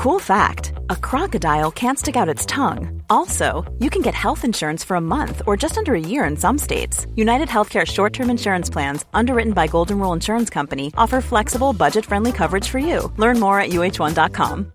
Cool fact a crocodile can't stick out its tongue. Also, you can get health insurance for a month or just under a year in some states. United Healthcare short term insurance plans, underwritten by Golden Rule Insurance Company, offer flexible, budget friendly coverage for you. Learn more at uh1.com.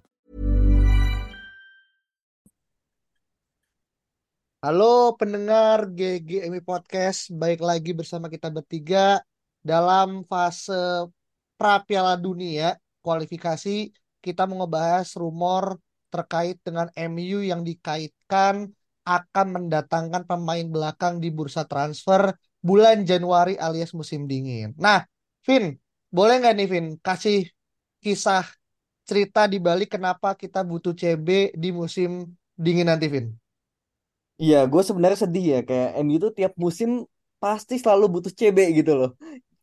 Halo pendengar GGMI Podcast, baik lagi bersama kita bertiga dalam fase pra Piala Dunia kualifikasi kita mau ngebahas rumor terkait dengan MU yang dikaitkan akan mendatangkan pemain belakang di bursa transfer bulan Januari alias musim dingin. Nah, Vin, boleh nggak nih Vin kasih kisah cerita di balik kenapa kita butuh CB di musim dingin nanti, Vin? Iya, gue sebenarnya sedih ya kayak MU tuh tiap musim pasti selalu butuh CB gitu loh.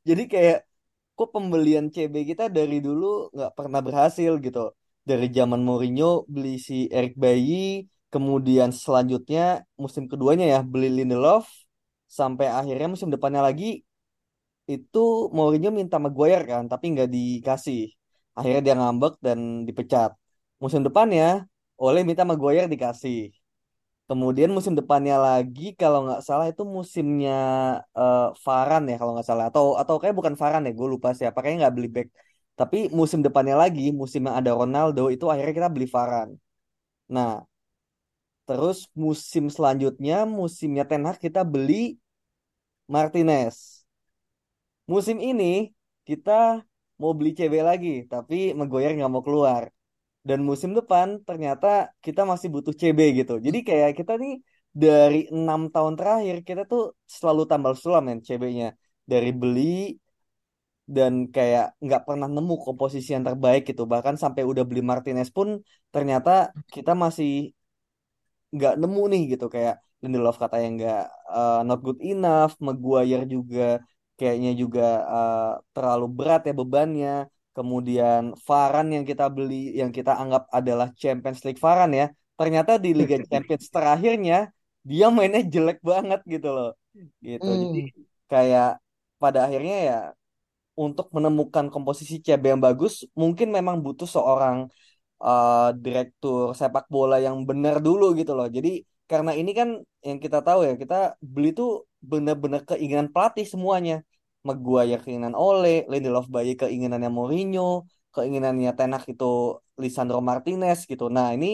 Jadi kayak kok pembelian CB kita dari dulu nggak pernah berhasil gitu. Dari zaman Mourinho beli si Eric Bailly, kemudian selanjutnya musim keduanya ya beli Lindelof, sampai akhirnya musim depannya lagi itu Mourinho minta Maguire kan, tapi nggak dikasih. Akhirnya dia ngambek dan dipecat. Musim depannya oleh minta Maguire dikasih. Kemudian musim depannya lagi kalau nggak salah itu musimnya uh, Varane ya kalau nggak salah atau atau kayak bukan Varane ya gue lupa siapa kayaknya nggak beli back. Tapi musim depannya lagi musim yang ada Ronaldo itu akhirnya kita beli Varane. Nah terus musim selanjutnya musimnya Ten Hag kita beli Martinez. Musim ini kita mau beli CB lagi tapi Maguire nggak mau keluar dan musim depan ternyata kita masih butuh CB gitu. Jadi kayak kita nih dari enam tahun terakhir kita tuh selalu tambal sulam men CB-nya dari beli dan kayak nggak pernah nemu komposisi yang terbaik gitu. Bahkan sampai udah beli Martinez pun ternyata kita masih nggak nemu nih gitu kayak Lindelof katanya nggak uh, not good enough, Maguire juga kayaknya juga uh, terlalu berat ya bebannya kemudian Varan yang kita beli yang kita anggap adalah Champions League Varan ya ternyata di Liga Champions terakhirnya dia mainnya jelek banget gitu loh. Gitu. Hmm. jadi kayak pada akhirnya ya untuk menemukan komposisi CB yang bagus mungkin memang butuh seorang uh, direktur sepak bola yang benar dulu gitu loh. Jadi karena ini kan yang kita tahu ya kita beli tuh benar-benar keinginan pelatih semuanya Maguire keinginan Ole, Lindelof Bayi keinginannya Mourinho, keinginannya Ten Hag itu Lisandro Martinez gitu. Nah, ini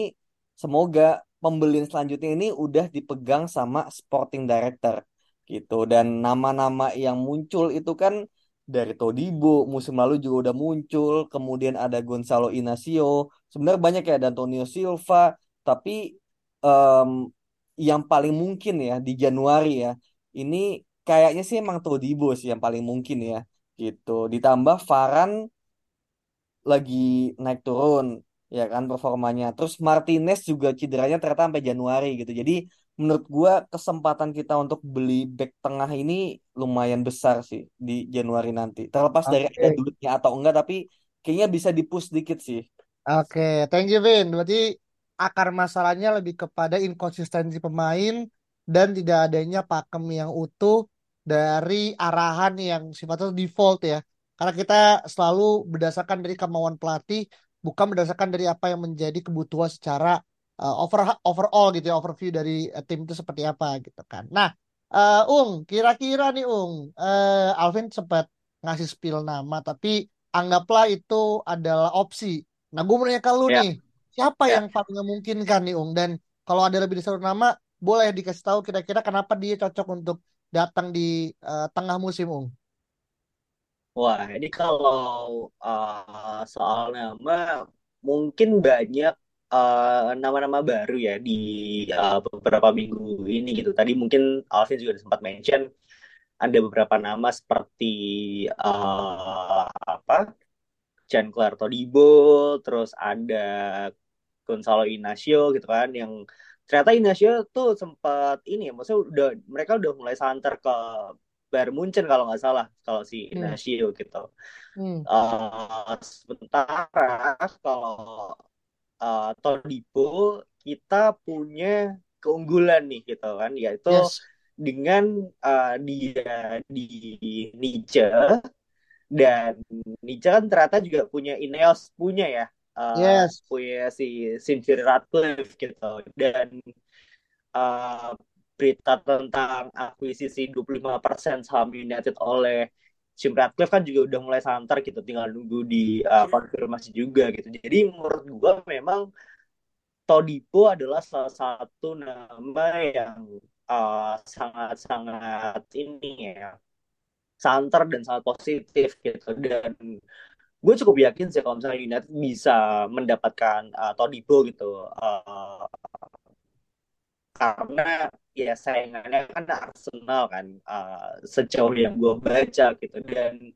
semoga pembelian selanjutnya ini udah dipegang sama sporting director gitu. Dan nama-nama yang muncul itu kan dari Todibo musim lalu juga udah muncul, kemudian ada Gonzalo Inacio, sebenarnya banyak ya ada Antonio Silva, tapi um, yang paling mungkin ya di Januari ya ini kayaknya sih emang Todibo sih yang paling mungkin ya gitu. Ditambah Varan lagi naik turun ya kan performanya. Terus Martinez juga cederanya ternyata sampai Januari gitu. Jadi menurut gua kesempatan kita untuk beli back tengah ini lumayan besar sih di Januari nanti. Terlepas dari ada duitnya atau enggak tapi kayaknya bisa dipush dikit sih. Oke, thank you Vin. Berarti akar masalahnya lebih kepada inkonsistensi pemain dan tidak adanya pakem yang utuh dari arahan yang sifatnya default ya. Karena kita selalu berdasarkan dari kemauan pelatih, bukan berdasarkan dari apa yang menjadi kebutuhan secara uh, over overall gitu ya, overview dari uh, tim itu seperti apa gitu kan. Nah, uh, Ung, kira-kira nih Ung, uh, Alvin sempat ngasih spill nama, tapi anggaplah itu adalah opsi. Nah, gue mau nanya ke lu Ya, nih, siapa ya. yang paling memungkinkan nih, Ung? Dan kalau ada lebih dari satu nama, boleh dikasih tahu kira-kira kenapa dia cocok untuk datang di eh, tengah musim, Ung? Wah, ini kalau uh, soal nama mungkin banyak uh, nama-nama baru ya di uh, beberapa minggu ini gitu. Tadi mungkin Alvin juga sempat mention ada beberapa nama seperti uh, apa? Jean-Claire Todibo, terus ada Gonzalo Inacio gitu kan yang ternyata Inacio tuh sempat ini ya, maksudnya udah mereka udah mulai santer ke Bayern Munchen kalau nggak salah kalau si Hmm, Inacio gitu. hmm, Eh sementara kalau eh, Todibo kita punya keunggulan nih gitu kan yaitu yes. dengan eh, dia di Nice dan Nietzsche kan ternyata juga punya Ineos punya ya uh, Yes. punya si Sir Ratcliffe gitu. Dan uh, berita tentang akuisisi 25% saham United oleh Jim Ratcliffe kan juga udah mulai santer gitu. Tinggal nunggu di uh, konfirmasi juga gitu. Jadi menurut gua memang Todipo adalah salah satu nama yang sangat-sangat uh, ini ya santer dan sangat positif gitu. Dan gue cukup yakin sih kalau misalnya United bisa mendapatkan uh, Todibo gitu uh, karena ya saingannya kan Arsenal kan uh, sejauh yang gue baca gitu. Dan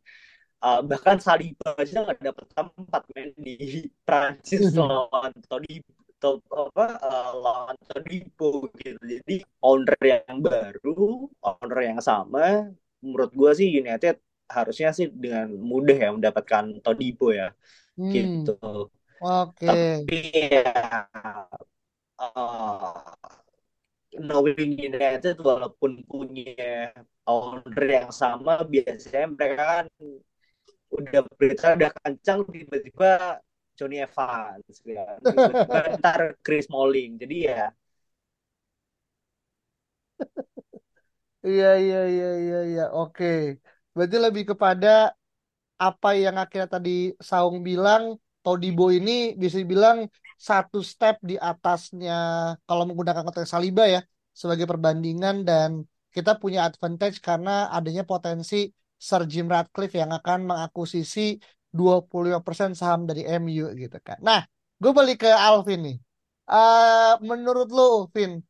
uh, bahkan Saliba aja nggak dapet tempat main di Prancis lawan Todibo apa uh, lawan Todibo gitu. Jadi owner yang baru owner yang sama menurut gue sih United harusnya sih dengan mudah ya mendapatkan Todibo ya hmm. gitu. Oke. Okay. Tapi ya uh, knowing United walaupun punya owner yang sama biasanya mereka kan udah berita udah kencang tiba-tiba Johnny Evans ya. tiba-tiba ntar Chris Smalling jadi ya Iya iya iya iya iya oke. Berarti lebih kepada apa yang akhirnya tadi Saung bilang Todibo ini bisa dibilang satu step di atasnya kalau menggunakan konteks Saliba ya sebagai perbandingan dan kita punya advantage karena adanya potensi Sir Jim Ratcliffe yang akan mengakuisisi 25% saham dari MU gitu kan. Nah, gue balik ke Alvin nih. Uh, menurut lo, Vin,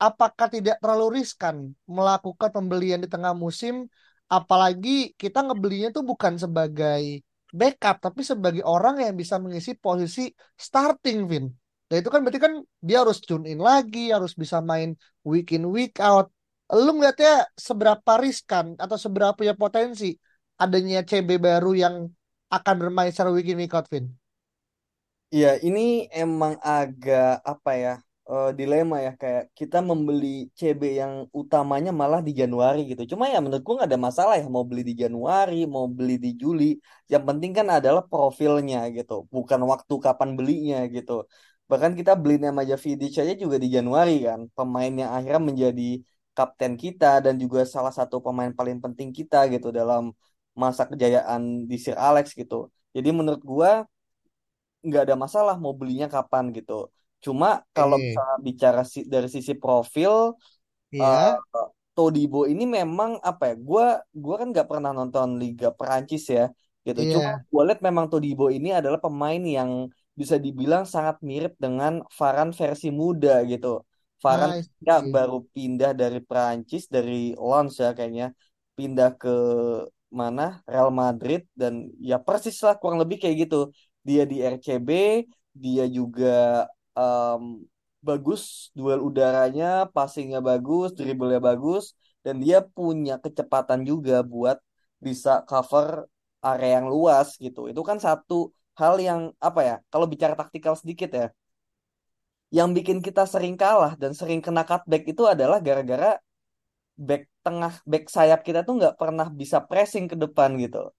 apakah tidak terlalu riskan melakukan pembelian di tengah musim apalagi kita ngebelinya tuh bukan sebagai backup tapi sebagai orang yang bisa mengisi posisi starting Vin dan itu kan berarti kan dia harus tune in lagi harus bisa main week in week out lu ngeliatnya seberapa riskan atau seberapa punya potensi adanya CB baru yang akan bermain secara week in week out Vin Iya, ini emang agak apa ya? Uh, dilema ya kayak kita membeli CB yang utamanya malah di Januari gitu. Cuma ya menurutku nggak ada masalah ya mau beli di Januari, mau beli di Juli. Yang penting kan adalah profilnya gitu, bukan waktu kapan belinya gitu. Bahkan kita beli nama Vidic aja juga di Januari kan, pemain yang akhirnya menjadi kapten kita dan juga salah satu pemain paling penting kita gitu dalam masa kejayaan di Sir Alex gitu. Jadi menurut gua nggak ada masalah mau belinya kapan gitu. Cuma kalau misalnya bicara si- dari sisi profil, Iya. eh, Todibo ini memang apa ya? Gua gua kan nggak pernah nonton Liga Perancis ya, gitu. Cuma Iya. gue lihat memang Todibo ini adalah pemain yang bisa dibilang sangat mirip dengan Varane versi muda gitu. Varane I ya see. baru pindah dari Perancis dari Lens ya kayaknya pindah ke mana Real Madrid dan ya persis lah kurang lebih kayak gitu. Dia di RCB, dia juga um, bagus duel udaranya, passingnya bagus, dribblenya bagus, dan dia punya kecepatan juga buat bisa cover area yang luas gitu. Itu kan satu hal yang apa ya? Kalau bicara taktikal sedikit ya, yang bikin kita sering kalah dan sering kena cutback itu adalah gara-gara back tengah, back sayap kita tuh nggak pernah bisa pressing ke depan gitu.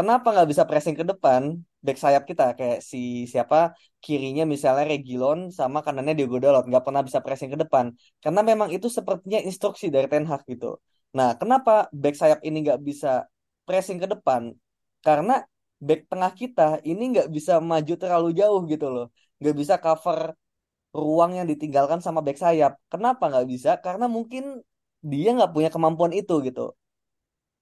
Kenapa nggak bisa pressing ke depan? Back sayap kita kayak si siapa kirinya misalnya Regilon sama kanannya Diogo Dalot nggak pernah bisa pressing ke depan karena memang itu sepertinya instruksi dari Ten Hag gitu. Nah, kenapa back sayap ini nggak bisa pressing ke depan? Karena back tengah kita ini nggak bisa maju terlalu jauh gitu loh, nggak bisa cover ruang yang ditinggalkan sama back sayap. Kenapa nggak bisa? Karena mungkin dia nggak punya kemampuan itu gitu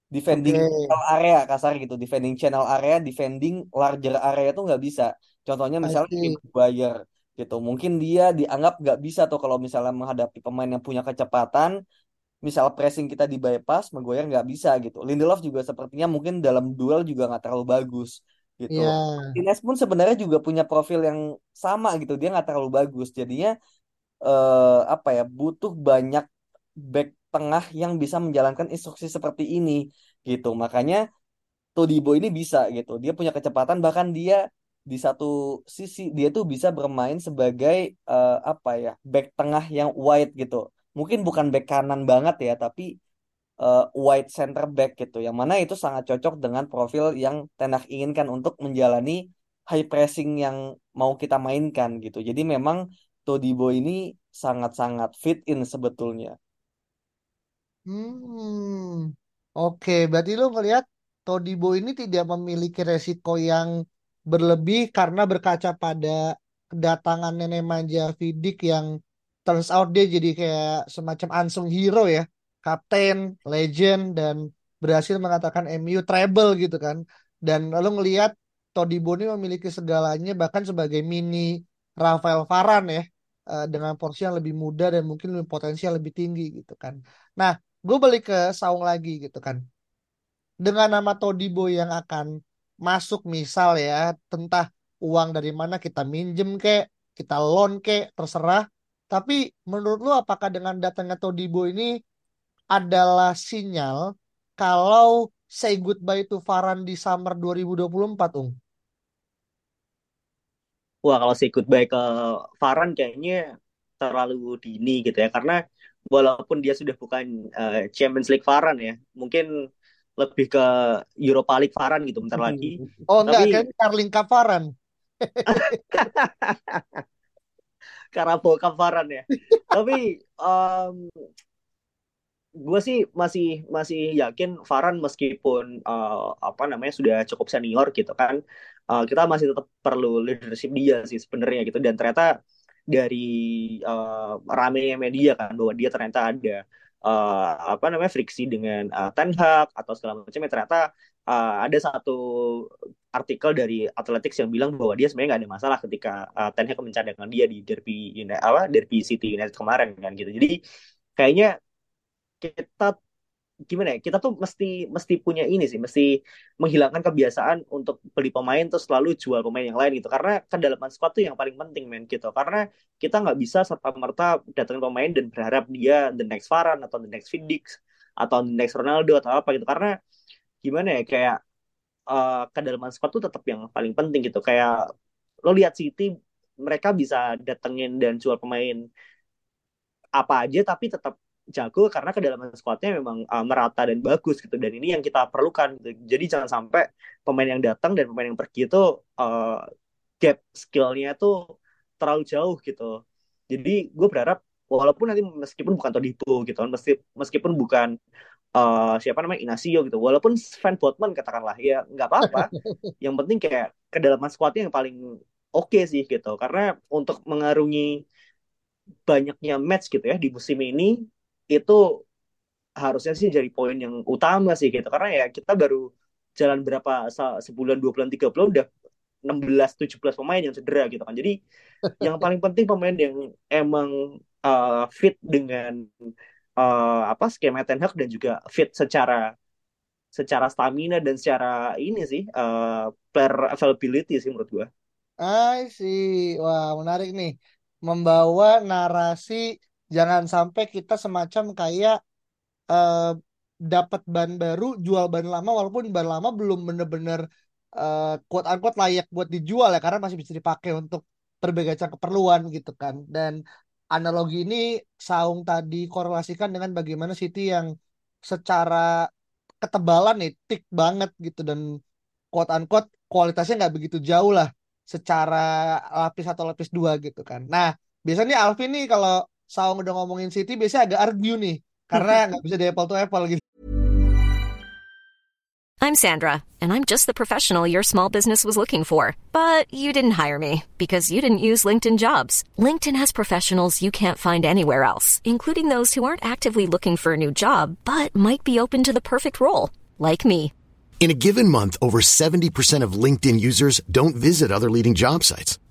defending Oke. channel area kasar gitu. Defending channel area defending larger area tuh nggak bisa. Contohnya misalnya see. Maguire gitu. Mungkin dia dianggap nggak bisa tuh kalau misalnya menghadapi pemain yang punya kecepatan. Misal pressing kita di bypass Maguire nggak bisa gitu. Lindelof juga sepertinya mungkin dalam duel juga nggak terlalu bagus gitu. Iya. Ines pun sebenarnya juga punya profil yang sama gitu. Dia nggak terlalu bagus. Jadinya eh, apa ya butuh banyak back tengah yang bisa menjalankan instruksi seperti ini gitu. Makanya Todibo ini bisa gitu. Dia punya kecepatan bahkan dia di satu sisi dia tuh bisa bermain sebagai uh, apa ya back tengah yang wide gitu. Mungkin bukan back kanan banget ya, tapi uh, wide center back gitu. Yang mana itu sangat cocok dengan profil yang Tenak inginkan untuk menjalani high pressing yang mau kita mainkan gitu. Jadi memang Todibo ini sangat-sangat fit in sebetulnya. Hmm, oke. Berarti lo ngelihat Todibo ini tidak memiliki resiko yang berlebih karena berkaca pada kedatangan nenek manja Vidic yang turns out dia jadi kayak semacam unsung hero ya, kapten, legend dan berhasil mengatakan MU treble gitu kan. Dan lalu ngelihat Todibo ini memiliki segalanya bahkan sebagai mini Rafael Varane ya eh, dengan porsi yang lebih muda dan mungkin potensial lebih tinggi gitu kan. Nah, gue balik ke Saung lagi gitu kan. Dengan nama Todibo yang akan masuk misal ya, tentang uang dari mana kita minjem ke, kita loan ke, terserah. Tapi menurut lu apakah dengan datangnya Todibo ini adalah sinyal kalau say goodbye to Varan di summer 2024, Ung? Wah, kalau say goodbye ke Varan kayaknya terlalu dini gitu ya. Karena walaupun dia sudah bukan uh, Champions League Varan ya, mungkin lebih ke Europa League Varan gitu bentar lagi. Oh enggak, Tapi... kayaknya Carling Varan. Karabo Varan ya. Tapi um, gue sih masih masih yakin Varan meskipun uh, apa namanya sudah cukup senior gitu kan uh, kita masih tetap perlu leadership dia sih sebenarnya gitu dan ternyata dari uh, ramenya media kan bahwa dia ternyata ada uh, apa namanya friksi dengan uh, Ten Hag atau segala macamnya. Ternyata uh, ada satu artikel dari Athletics yang bilang bahwa dia sebenarnya nggak ada masalah ketika uh, Ten Hag mencadangkan dia di derby United, apa derby City United kemarin kan gitu. Jadi kayaknya kita gimana ya kita tuh mesti mesti punya ini sih mesti menghilangkan kebiasaan untuk beli pemain terus selalu jual pemain yang lain gitu. Karena kedalaman squad tuh yang paling penting men gitu. Karena kita nggak bisa serta merta datangin pemain dan berharap dia the next Varane atau the next Vidic atau the next Ronaldo atau apa gitu. Karena gimana ya kayak uh, kedalaman squad tuh tetap yang paling penting gitu. Kayak lo lihat City mereka bisa datengin dan jual pemain apa aja tapi tetap jago karena kedalaman squadnya memang uh, merata dan bagus gitu. Dan ini yang kita perlukan. Gitu. jadi jangan sampai pemain yang datang dan pemain yang pergi itu uh, gap skillnya tuh terlalu jauh gitu. Jadi gue berharap walaupun nanti meskipun bukan Todibo gitu meskipun bukan uh, siapa namanya Inacio gitu walaupun Sven Botman katakanlah ya nggak apa-apa. Yang penting kayak kedalaman squadnya yang paling oke okay sih gitu. Karena untuk mengarungi banyaknya match gitu ya di musim ini itu harusnya sih jadi poin yang utama sih gitu karena ya kita baru jalan berapa sebulan dua bulan tiga bulan udah 16 17 pemain yang cedera gitu kan jadi yang paling penting pemain yang emang uh, fit dengan uh, apa skema Ten Hag dan juga fit secara secara stamina dan secara ini sih uh, player availability sih menurut gua. I see. Wah, menarik nih. Membawa narasi jangan sampai kita semacam kayak uh, dapat ban baru jual ban lama walaupun ban lama belum bener-bener uh, quote unquote layak buat dijual ya karena masih bisa dipakai untuk berbagai keperluan gitu kan dan analogi ini Saung tadi korelasikan dengan bagaimana City yang secara ketebalan nih tik banget gitu dan quote unquote kualitasnya nggak begitu jauh lah secara lapis atau lapis dua gitu kan. Nah biasanya Alvin nih kalau Saung udah ngomongin City biasanya agak argue nih karena nggak bisa di apple to apple gitu. I'm Sandra, and I'm just the professional your small business was looking for. But you didn't hire me because you didn't use LinkedIn jobs. LinkedIn has professionals you can't find anywhere else, including those who aren't actively looking for a new job but might be open to the perfect role, like me. In a given month, over 70% of LinkedIn users don't visit other leading job sites.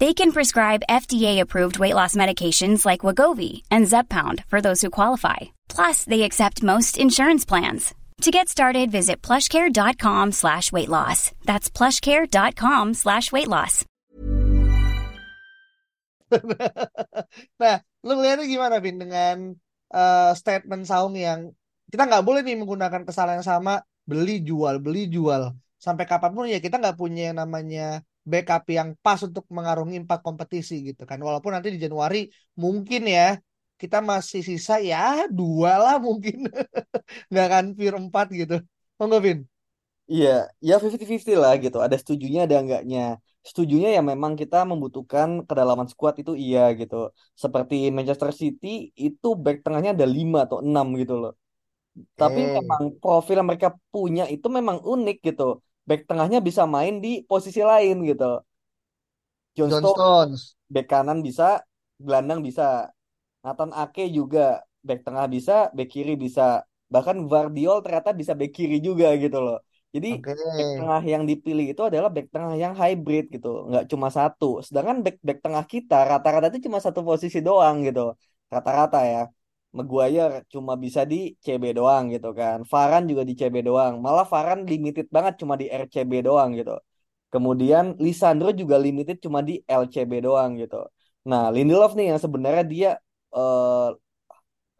They can prescribe FDA-approved weight loss medications like Wagovi and Zepbound for those who qualify. Plus, they accept most insurance plans. To get started, visit plushcare.com slash weight loss. That's plushcare.com slash weight loss. Nah, lu ngeliatnya gimana, Vin, dengan eh, statement Saung yang kita nggak boleh nih menggunakan kesalahan yang sama, beli jual, beli jual. Sampai kapan pun ya kita nggak punya yang namanya backup yang pas untuk mengarungi empat kompetisi gitu kan. Walaupun nanti di Januari mungkin ya kita masih sisa ya dua lah mungkin. Nggak akan pure empat gitu. Nggak, Vin? Iya, ya 50-50 lah gitu. Ada setujunya, ada enggaknya. Setujunya ya memang kita membutuhkan kedalaman skuad itu iya gitu. Seperti Manchester City itu back tengahnya ada 5 atau 6 gitu loh. Tapi memang profil yang mereka punya itu memang unik gitu. Back tengahnya bisa main di posisi lain gitu. John John Stones Stones. back kanan bisa, gelandang bisa. Nathan Ake juga back tengah bisa, back kiri bisa. Bahkan Gvardiol ternyata bisa back kiri juga gitu loh. Jadi Oke. back tengah yang dipilih itu adalah back tengah yang hybrid gitu, nggak cuma satu. Sedangkan back back tengah kita rata-rata itu cuma satu posisi doang gitu, rata-rata ya. Maguire cuma bisa di CB doang gitu kan. Varane juga di CB doang. Malah Varane limited banget cuma di RCB doang gitu. Kemudian Lisandro juga limited cuma di LCB doang gitu. Nah, Lindelof nih yang sebenarnya dia eh,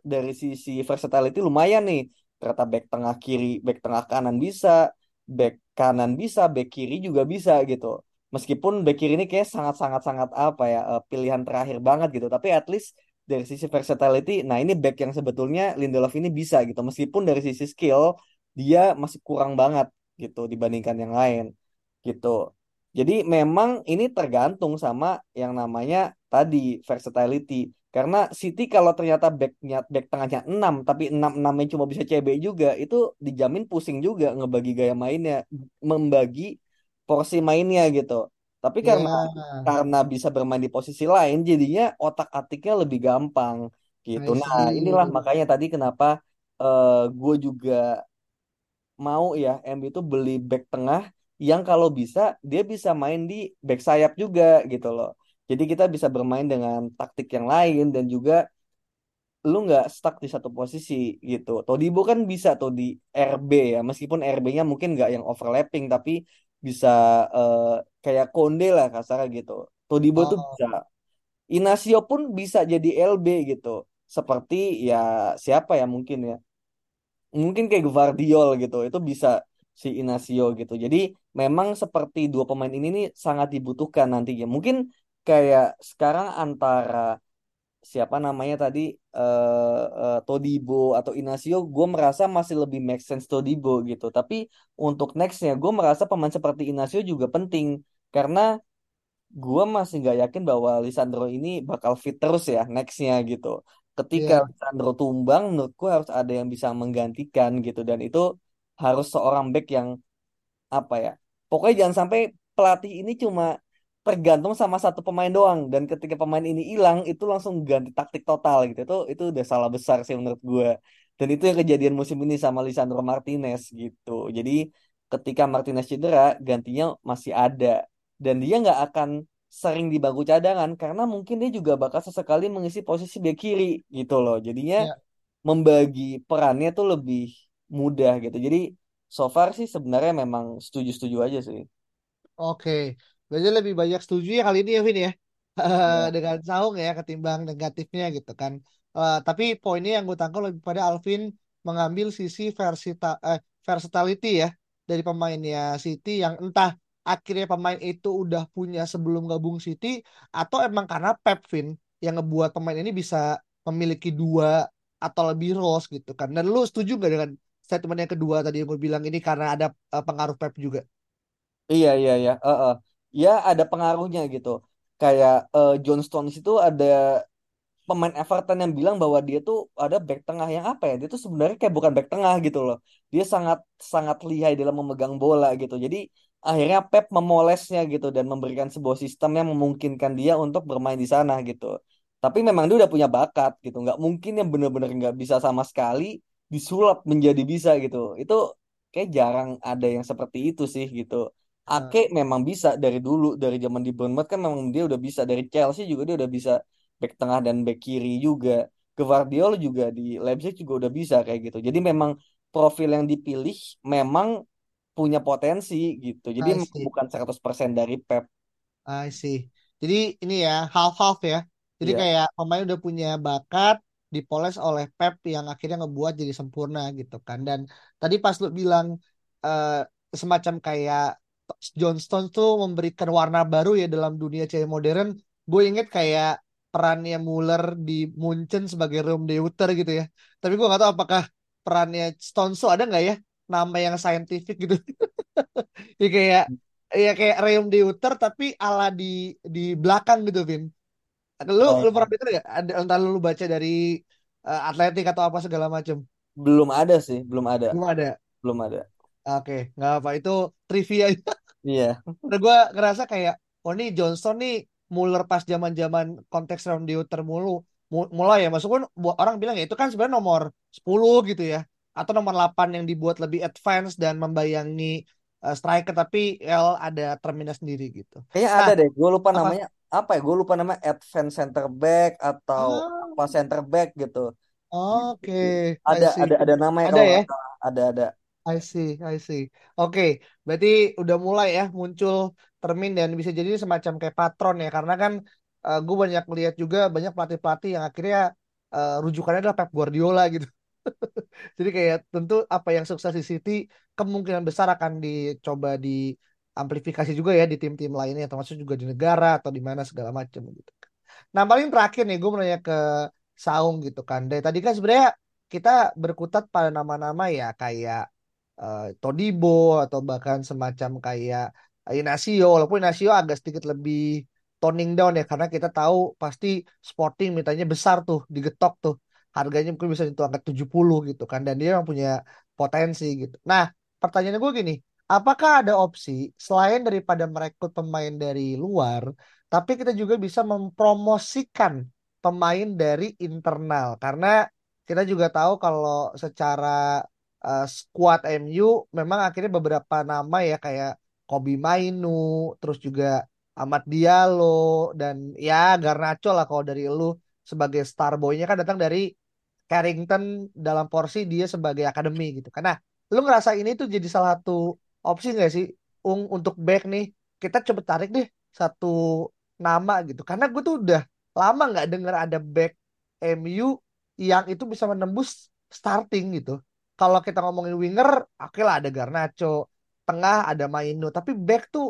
dari sisi versatility lumayan nih. Ternyata back tengah kiri, back tengah kanan bisa, back kanan bisa, back kiri juga bisa gitu. Meskipun back kiri ini kayak sangat-sangat sangat apa ya eh, pilihan terakhir banget gitu. Tapi at least dari sisi versatility, nah ini back yang sebetulnya Lindelof ini bisa gitu. Meskipun dari sisi skill dia masih kurang banget gitu dibandingkan yang lain gitu. Jadi memang ini tergantung sama yang namanya tadi versatility. Karena City kalau ternyata backnya back tengahnya 6 tapi 6 enamnya cuma bisa CB juga itu dijamin pusing juga ngebagi gaya mainnya, membagi porsi mainnya gitu. Tapi karena Ya, karena bisa bermain di posisi lain jadinya otak-atiknya lebih gampang gitu. Nah, inilah makanya tadi kenapa eh gue juga mau ya MU itu beli back tengah yang kalau bisa dia bisa main di back sayap juga gitu loh. Jadi kita bisa bermain dengan taktik yang lain dan juga lu nggak stuck di satu posisi gitu. Todibo kan bisa tuh di RB ya, meskipun RB-nya mungkin nggak yang overlapping tapi bisa eh, kayak Konde lah kasarnya gitu. Todibo tuh Oh, bisa. Inacio pun bisa jadi LB gitu. Seperti ya siapa ya mungkin ya mungkin kayak Gvardiol gitu itu bisa si Inacio gitu jadi memang seperti dua pemain ini nih sangat dibutuhkan nantinya mungkin kayak sekarang antara siapa namanya tadi eh eh, Todibo atau Inacio gue merasa masih lebih make sense Todibo gitu tapi untuk nextnya gue merasa pemain seperti Inacio juga penting karena gue masih nggak yakin bahwa Lisandro ini bakal fit terus ya nextnya gitu. Ketika iya. Lisandro tumbang, menurutku harus ada yang bisa menggantikan gitu dan itu harus seorang back yang apa ya? Pokoknya jangan sampai pelatih ini cuma tergantung sama satu pemain doang dan ketika pemain ini hilang itu langsung ganti taktik total gitu. Itu itu udah salah besar sih menurut gue. Dan itu yang kejadian musim ini sama Lisandro Martinez gitu. Jadi ketika Martinez cedera, gantinya masih ada dan dia nggak akan sering di bangku cadangan karena mungkin dia juga bakal sesekali mengisi posisi bek kiri gitu loh. Jadinya Ya, membagi perannya tuh lebih mudah gitu. Jadi so far sih sebenarnya memang setuju-setuju aja sih. oke. Berarti lebih banyak setuju ya kali ini ya, Vin ya. Ya. Dengan Saung ya ketimbang negatifnya gitu kan. Eh, tapi poinnya yang gue tangkap lebih pada Alvin mengambil sisi versita, eh, versatility ya dari pemainnya City yang entah akhirnya pemain itu udah punya sebelum gabung City atau emang karena Pep Vin yang ngebuat pemain ini bisa memiliki dua atau lebih roles gitu kan. Dan lu setuju nggak dengan statement yang kedua tadi yang gue bilang ini karena ada eh, pengaruh Pep juga? Iya iya iya. Eh, eh. Ya ada pengaruhnya gitu. Kayak eh, John Stones itu ada pemain Everton yang bilang bahwa dia tuh ada back tengah yang apa ya? Dia tuh sebenarnya kayak bukan back tengah gitu loh. Dia sangat sangat lihai dalam memegang bola gitu. Jadi akhirnya Pep memolesnya gitu dan memberikan sebuah sistem yang memungkinkan dia untuk bermain di sana gitu. Tapi memang dia udah punya bakat gitu. Nggak mungkin yang bener-bener nggak bisa sama sekali disulap menjadi bisa gitu. Itu kayak jarang ada yang seperti itu sih gitu. Ake memang bisa dari dulu dari zaman di Bournemouth kan memang dia udah bisa dari Chelsea juga dia udah bisa back tengah dan back kiri juga. Gvardiol juga di Leipzig juga udah bisa kayak gitu. Jadi memang profil yang dipilih memang punya potensi gitu. Jadi bukan 100% dari Pep. I see. Jadi ini ya half-half ya. Jadi Iya. kayak pemain udah punya bakat dipoles oleh Pep yang akhirnya ngebuat jadi sempurna gitu kan. Dan tadi pas lu bilang eh, semacam kayak John Stones tuh memberikan warna baru ya dalam dunia cewek modern. Gue inget kayak perannya Muller di Munchen sebagai Rom Deuter gitu ya. Tapi gue gak tahu apakah perannya Stones tuh ada nggak ya nama yang saintifik gitu. Ya kayak ya kayak Reum Deuter tapi ala di di belakang gitu, Vin. Lu lu pernah Oh, dengar gak? Ada entar lu baca dari eh, Atletik atau apa segala macam. belum ada sih, belum ada, Belum ada. belum ada. Oke, nggak apa itu trivia. Iya, Karena gue ngerasa kayak, oh nih Johnson nih Muller pas zaman-zaman konteks Reum Deuter mulu. Mu- Mulai ya, maksudnya buat orang bilang ya itu kan sebenarnya nomor 10 gitu ya. Atau nomor 8 yang dibuat lebih advance dan membayangi eh, striker tapi L ada terminal sendiri gitu. kayaknya Nah, ada deh. Gue lupa apa? namanya apa ya? Gue lupa nama advance center back atau Ah, apa center back gitu. Oke. I Ada ada ada namanya Ada kalau ya? nggak salah. Ada ada. I see, I see. Oke, berarti udah mulai ya muncul termin dan bisa jadi semacam kayak patron ya, karena kan gue banyak lihat juga banyak pelatih-pelatih yang akhirnya eh, rujukannya adalah Pep Guardiola gitu. Jadi kayak tentu apa yang sukses di City kemungkinan besar akan dicoba diamplifikasi juga ya di tim-tim lainnya, termasuk juga di negara atau di mana segala macam gitu. Nah, paling terakhir nih gue mau nanya ke Saung gitu kan. Dari tadi kan sebenarnya kita berkutat pada nama-nama ya kayak eh, Todibo atau bahkan semacam kayak Inacio. Walaupun Inacio agak sedikit lebih toning down ya karena kita tahu pasti Sporting mintanya besar tuh digetok tuh. Harganya mungkin bisa nyentuh angka 70 gitu kan dan dia yang punya potensi gitu. Nah, pertanyaannya gue gini, apakah ada opsi selain daripada merekrut pemain dari luar, tapi kita juga bisa mempromosikan pemain dari internal? Karena kita juga tahu kalau secara eh, skuad MU memang akhirnya beberapa nama ya kayak Kobi Mainu, terus juga Ahmad Diallo dan ya Garnacho lah kalau dari lu sebagai star boy-nya kan datang dari Carrington dalam porsi dia sebagai akademi gitu. Karena lu ngerasa ini tuh jadi salah satu opsi nggak sih Ung untuk back nih kita coba tarik deh satu nama gitu. Karena gue tuh udah lama nggak denger ada back MU yang itu bisa menembus starting gitu. Kalau kita ngomongin winger, oke lah ada Garnacho, tengah ada Mainu, tapi back tuh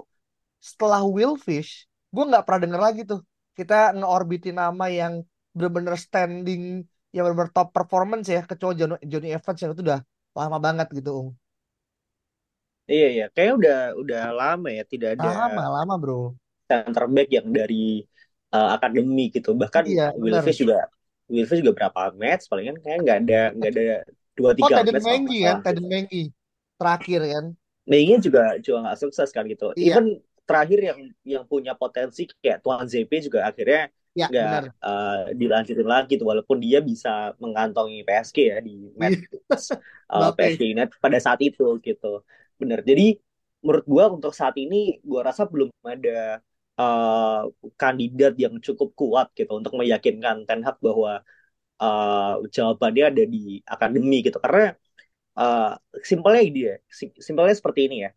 setelah Willfish, gue nggak pernah denger lagi tuh. Kita ngeorbitin nama yang bener-bener standing, yang bener-bener top performance ya, kecuali Johnny, Johnny Evans yang itu udah lama banget gitu, Ung. Iya iya, kayaknya udah udah lama ya tidak ada Lama, lama bro. center back yang dari uh, akademi gitu. Bahkan Iya, bener. Wilfish juga Wilfish juga berapa match palingan kayak nggak ada nggak ada dua Oh, tiga Teden match Mengi kan, gitu. Mengi. Terakhir kan. Mei-nya juga juga nggak sukses kan gitu. Iya, Even terakhir yang yang punya potensi kayak Tuan ZP juga akhirnya ya nggak uh, dilanjutin lagi tuh walaupun dia bisa mengantongi PSG ya di match Iya, uh, Bape. PSG United pada saat itu gitu. Bener. Jadi menurut gua untuk saat ini gua rasa belum ada uh, kandidat yang cukup kuat gitu untuk meyakinkan Ten Hag bahwa uh, jawabannya ada di akademi gitu. Karena uh, simpelnya ini ya, sim- simpelnya seperti ini ya.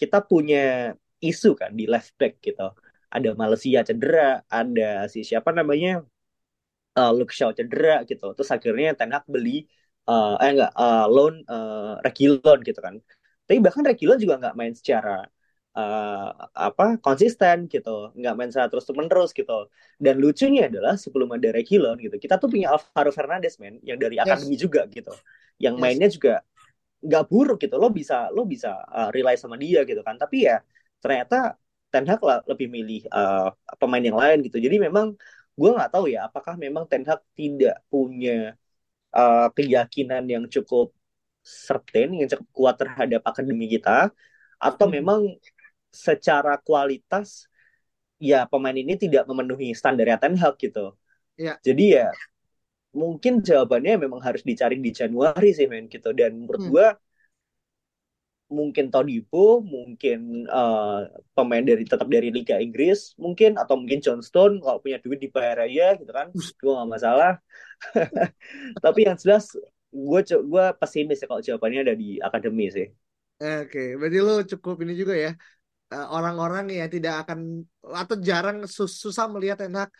Kita punya isu kan di left back gitu. Ada Malaysia cedera, ada si siapa namanya uh, Luke Shaw cedera gitu. Terus akhirnya Ten beli uh, eh enggak uh, loan uh, Reguilon gitu kan. Tapi bahkan Reguilon juga nggak main secara uh, apa konsisten gitu, nggak main secara terus menerus gitu. Dan lucunya adalah sebelum ada Reguilon gitu, kita tuh punya Alvaro Fernandez men yang dari Yes, akademi juga gitu, yang yes. mainnya juga nggak buruk gitu. Lo bisa lo bisa uh, rely sama dia gitu kan. Tapi ya ternyata Ten Hag lah lebih milih uh, pemain yang lain gitu. Jadi memang gue nggak tahu ya apakah memang Ten Hag tidak punya uh, keyakinan yang cukup certain, yang cukup kuat terhadap akademi kita, atau Hmm. memang secara kualitas ya pemain ini tidak memenuhi standar Ten Hag gitu. Ya. Jadi ya mungkin jawabannya memang harus dicari di Januari sih men gitu. Dan menurut Hmm. gue mungkin Todibo, mungkin uh, pemain dari tetap dari Liga Inggris, mungkin atau mungkin John Stone kalau punya duit dibayar aja gitu kan, gue nggak masalah. Tapi yang jelas gue gue pesimis ya kalau jawabannya ada di akademi sih. Oke, berarti lu cukup ini juga ya. Eh, orang-orang yang tidak akan atau jarang sus- susah melihat Ten Hag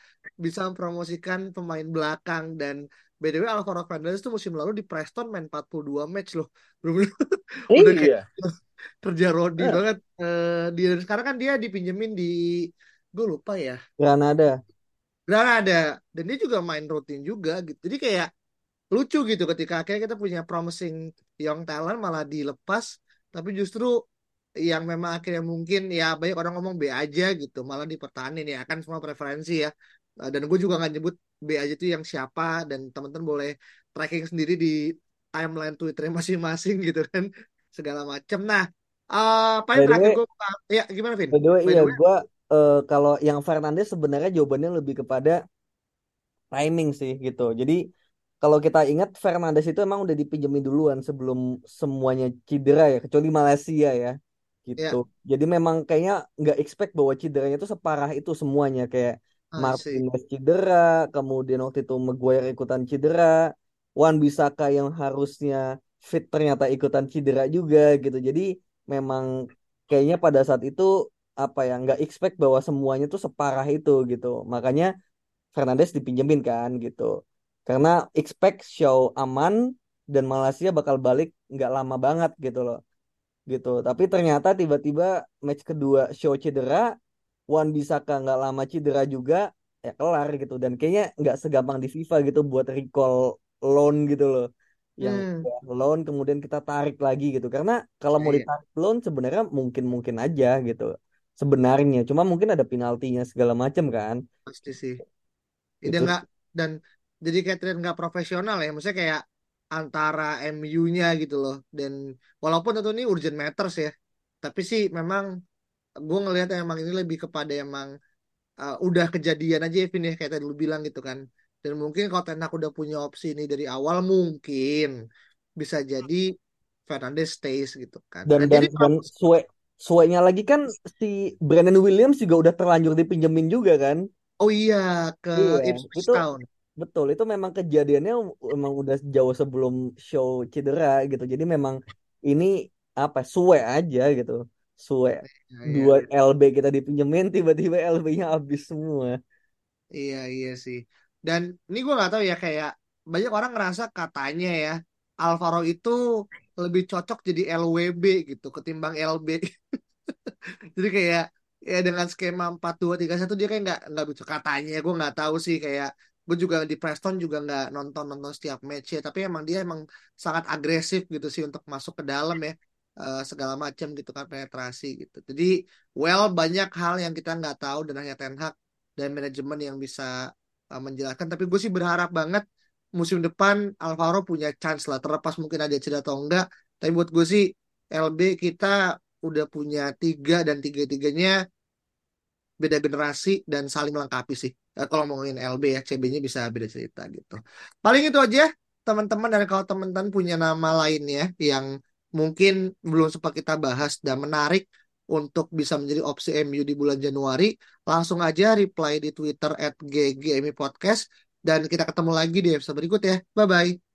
bisa mempromosikan pemain belakang dan way Alvaro Fernandes tuh musim lalu di Preston main 42 match loh. Belum udah kayak Iya. kerja Rodi Eh. banget. Eh dia sekarang kan dia dipinjemin di gue lupa ya. Granada. Granada dan dia juga main rutin juga gitu. Jadi kayak lucu gitu ketika akhirnya kita punya promising young talent malah dilepas tapi justru yang memang akhirnya mungkin ya banyak orang ngomong B aja gitu malah dipertahanin ya kan semua preferensi ya Uh, dan gue juga nggak nyebut B aja itu yang siapa dan teman-teman boleh tracking sendiri di timeline Twitter masing-masing gitu kan segala macam nah uh, paling By the terakhir gue ya gimana Vin? By the way, iya gue kalau yang Fernandes sebenarnya jawabannya lebih kepada timing sih gitu. Jadi kalau kita ingat Fernandes itu emang udah dipinjemin duluan sebelum semuanya cedera ya, kecuali Malaysia ya gitu. Jadi memang kayaknya nggak expect bahwa cederanya itu separah itu semuanya kayak I see. Martinez cedera, kemudian waktu itu Maguire ikutan cedera, Wan Bisaka yang harusnya fit ternyata ikutan cedera juga gitu. Jadi memang kayaknya pada saat itu apa ya nggak expect bahwa semuanya tuh separah itu gitu. Makanya Fernandes dipinjemin kan gitu. Karena expect show aman dan Malaysia bakal balik nggak lama banget gitu loh. Gitu. Tapi ternyata tiba-tiba match kedua show cedera, Wan Bisaka nggak lama cedera juga, ya kelar gitu. Dan kayaknya nggak segampang di FIFA gitu buat recall loan gitu loh. Yang Hmm. loan kemudian kita tarik lagi gitu. Karena kalau mau Iya. ditarik loan sebenarnya mungkin-mungkin aja gitu. Sebenarnya, cuma mungkin ada penaltinya segala macam kan. pasti sih. Dia nggak dan jadi kayak tren nggak profesional ya. Maksudnya kayak antara MU-nya gitu loh. Dan walaupun tentu ini urgent matters ya. Tapi sih memang gue ngelihat emang ini lebih kepada emang uh, udah kejadian aja ya Vin ya kayak tadi lu bilang gitu kan. Dan mungkin kalau Ten Hag udah punya opsi ini dari awal mungkin bisa jadi Fernandes stays gitu kan. dan Nah, dan jadi dan suwe suenya lagi kan si Brandon Williams juga udah terlanjur dipinjemin juga kan. oh iya ke Iya, Ipswich itu Town. Betul itu memang kejadiannya emang udah jauh sebelum show cedera gitu. Jadi memang ini apa suwe aja gitu. Suwe Ya, iya. dua LB kita dipinjemin tiba-tiba LB-nya habis semua. Iya iya sih. Dan ini gue nggak tahu ya kayak banyak orang ngerasa katanya ya Alvaro itu lebih cocok jadi LWB gitu ketimbang LB. Jadi kayak ya dengan skema 4-2-3-1 dia kayak nggak nggak bisa katanya gue nggak tahu sih kayak gue juga di Preston juga nggak nonton nonton setiap match ya tapi emang dia emang sangat agresif gitu sih untuk masuk ke dalam ya Eh, segala macam gitu kan penetrasi gitu. Jadi well banyak hal yang kita nggak tahu dan hanya Ten Hag dan manajemen yang bisa uh, menjelaskan. Tapi gue sih berharap banget musim depan Alvaro punya chance lah. Terlepas mungkin ada cedera atau enggak. Tapi buat gue sih LB kita udah punya tiga dan tiga-tiganya beda generasi dan saling melengkapi sih. Eh, kalau ngomongin LB ya, CB-nya bisa beda cerita gitu. Paling itu aja teman-teman dan kalau teman-teman punya nama lainnya yang mungkin belum sempat kita bahas dan menarik untuk bisa menjadi opsi MU di bulan Januari, langsung aja reply di Twitter at GGMI Podcast dan kita ketemu lagi di episode berikut ya. Bye-bye.